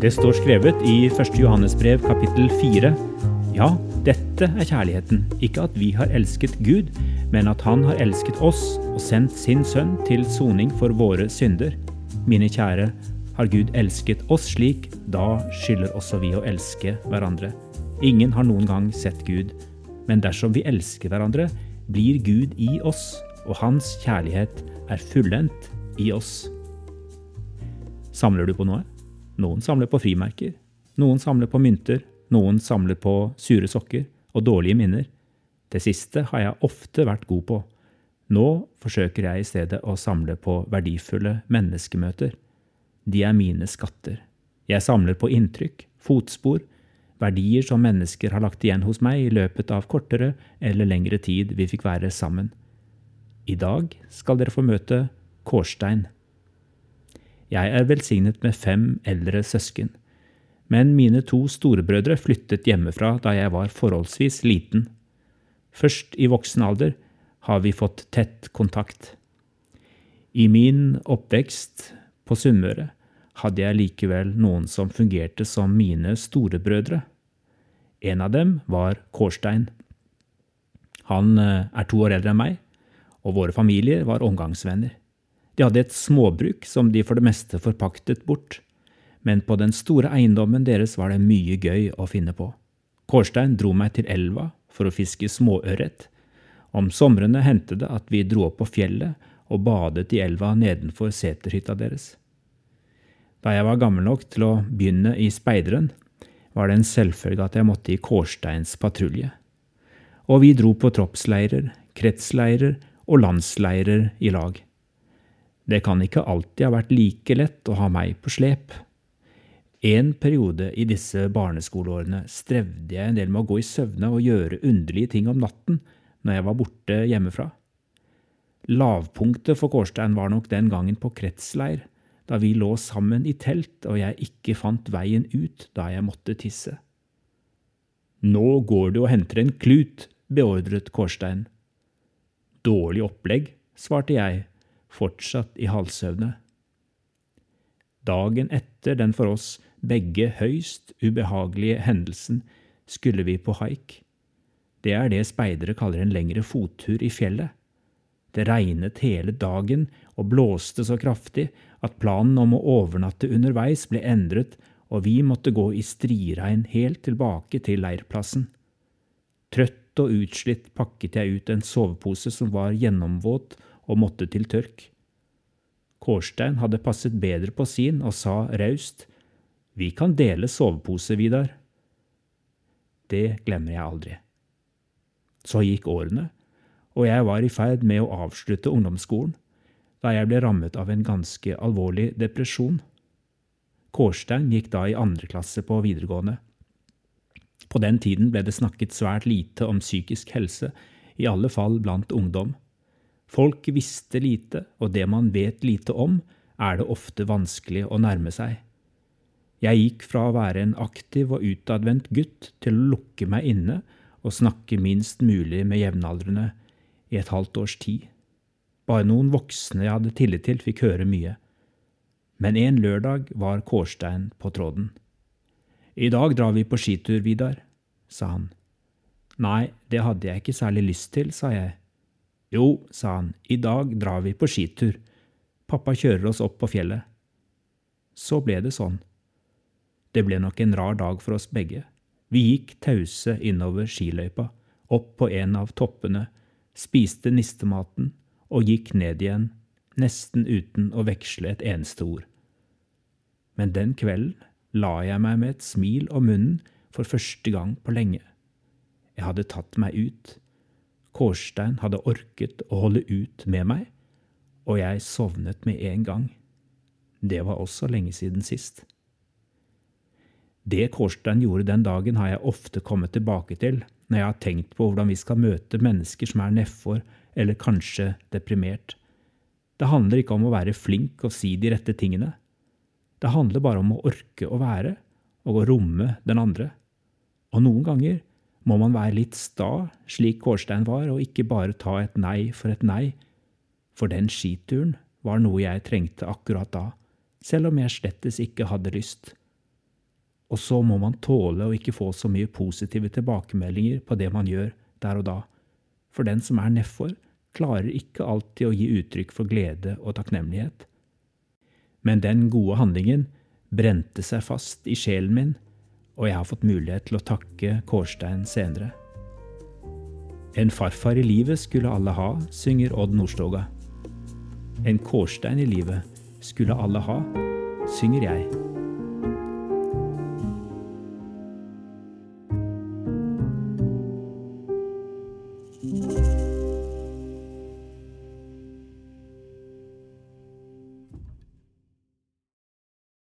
Det står skrevet i 1. Johannes brev kapittel 4. Ja, dette er kjærligheten, ikke at vi har elsket Gud, men at Han har elsket oss og sendt sin sønn til soning for våre synder. Mine kjære, har Gud elsket oss slik, da skylder også vi å elske hverandre. Ingen har noen gang sett Gud, men dersom vi elsker hverandre, blir Gud i oss, og Hans kjærlighet er fullendt i oss. Samler du på noe? Noen samler på frimerker, noen samler på mynter, noen samler på sure sokker og dårlige minner. Det siste har jeg ofte vært god på. Nå forsøker jeg i stedet å samle på verdifulle menneskemøter. De er mine skatter. Jeg samler på inntrykk, fotspor, verdier som mennesker har lagt igjen hos meg i løpet av kortere eller lengre tid vi fikk være sammen. I dag skal dere få møte Kårstein. Jeg er velsignet med fem eldre søsken, men mine to storebrødre flyttet hjemmefra da jeg var forholdsvis liten. Først i voksen alder har vi fått tett kontakt. I min oppvekst på Sunnmøre hadde jeg likevel noen som fungerte som mine storebrødre. En av dem var Kårstein. Han eh, er to år eldre enn meg, og våre familier var omgangsvenner. De hadde et småbruk som de for det meste forpaktet bort, men på den store eiendommen deres var det mye gøy å finne på. Kårstein dro meg til elva for å fiske småørret. Om somrene hendte det at vi dro opp på fjellet og badet i elva nedenfor seterhytta deres. Da jeg var gammel nok til å begynne i speideren, var det en selvfølge at jeg måtte i Kårsteins patrulje. Og vi dro på troppsleirer, kretsleirer og landsleirer i lag. Det kan ikke alltid ha vært like lett å ha meg på slep. En periode i disse barneskoleårene strevde jeg en del med å gå i søvne og gjøre underlige ting om natten når jeg var borte hjemmefra. Lavpunktet for Kårstein var nok den gangen på kretsleir, da vi lå sammen i telt og jeg ikke fant veien ut da jeg måtte tisse. Nå går du og henter en klut, beordret Kårstein. Dårlig opplegg, svarte jeg fortsatt i halvsøvne. Dagen etter den for oss begge høyst ubehagelige hendelsen skulle vi på haik. Det er det speidere kaller en lengre fottur i fjellet. Det regnet hele dagen og blåste så kraftig at planen om å overnatte underveis ble endret, og vi måtte gå i striregn helt tilbake til leirplassen. Trøtt og utslitt pakket jeg ut en sovepose som var gjennomvåt og måtte til tørk. Kårstein hadde passet bedre på sin og sa raust, Vi kan dele sovepose, Vidar. Det glemmer jeg aldri. Så gikk årene, og jeg var i ferd med å avslutte ungdomsskolen da jeg ble rammet av en ganske alvorlig depresjon. Kårstein gikk da i andre klasse på videregående. På den tiden ble det snakket svært lite om psykisk helse, i alle fall blant ungdom. Folk visste lite, og det man vet lite om, er det ofte vanskelig å nærme seg. Jeg gikk fra å være en aktiv og utadvendt gutt til å lukke meg inne og snakke minst mulig med jevnaldrende i et halvt års tid. Bare noen voksne jeg hadde tillit til, fikk høre mye. Men en lørdag var Kårstein på tråden. I dag drar vi på skitur, Vidar, sa han. Nei, det hadde jeg ikke særlig lyst til, sa jeg. Jo, sa han, i dag drar vi på skitur. Pappa kjører oss opp på fjellet. Så ble det sånn. Det ble nok en rar dag for oss begge. Vi gikk tause innover skiløypa, opp på en av toppene, spiste nistematen og gikk ned igjen, nesten uten å veksle et eneste ord. Men den kvelden la jeg meg med et smil om munnen for første gang på lenge. Jeg hadde tatt meg ut Kårstein hadde orket å holde ut med meg, og jeg sovnet med en gang. Det var også lenge siden sist. Det Kårstein gjorde den dagen, har jeg ofte kommet tilbake til når jeg har tenkt på hvordan vi skal møte mennesker som er nedfor eller kanskje deprimert. Det handler ikke om å være flink og si de rette tingene. Det handler bare om å orke å være, og å romme den andre. Og noen ganger må man være litt sta, slik Kårstein var, og ikke bare ta et nei for et nei, for den skituren var noe jeg trengte akkurat da, selv om jeg slettes ikke hadde lyst. Og så må man tåle å ikke få så mye positive tilbakemeldinger på det man gjør der og da, for den som er nedfor, klarer ikke alltid å gi uttrykk for glede og takknemlighet. Men den gode handlingen brente seg fast i sjelen min, og jeg har fått mulighet til å takke Kårstein senere. En farfar i livet skulle alle ha, synger Odd Nordstoga. En kårstein i livet skulle alle ha, synger jeg.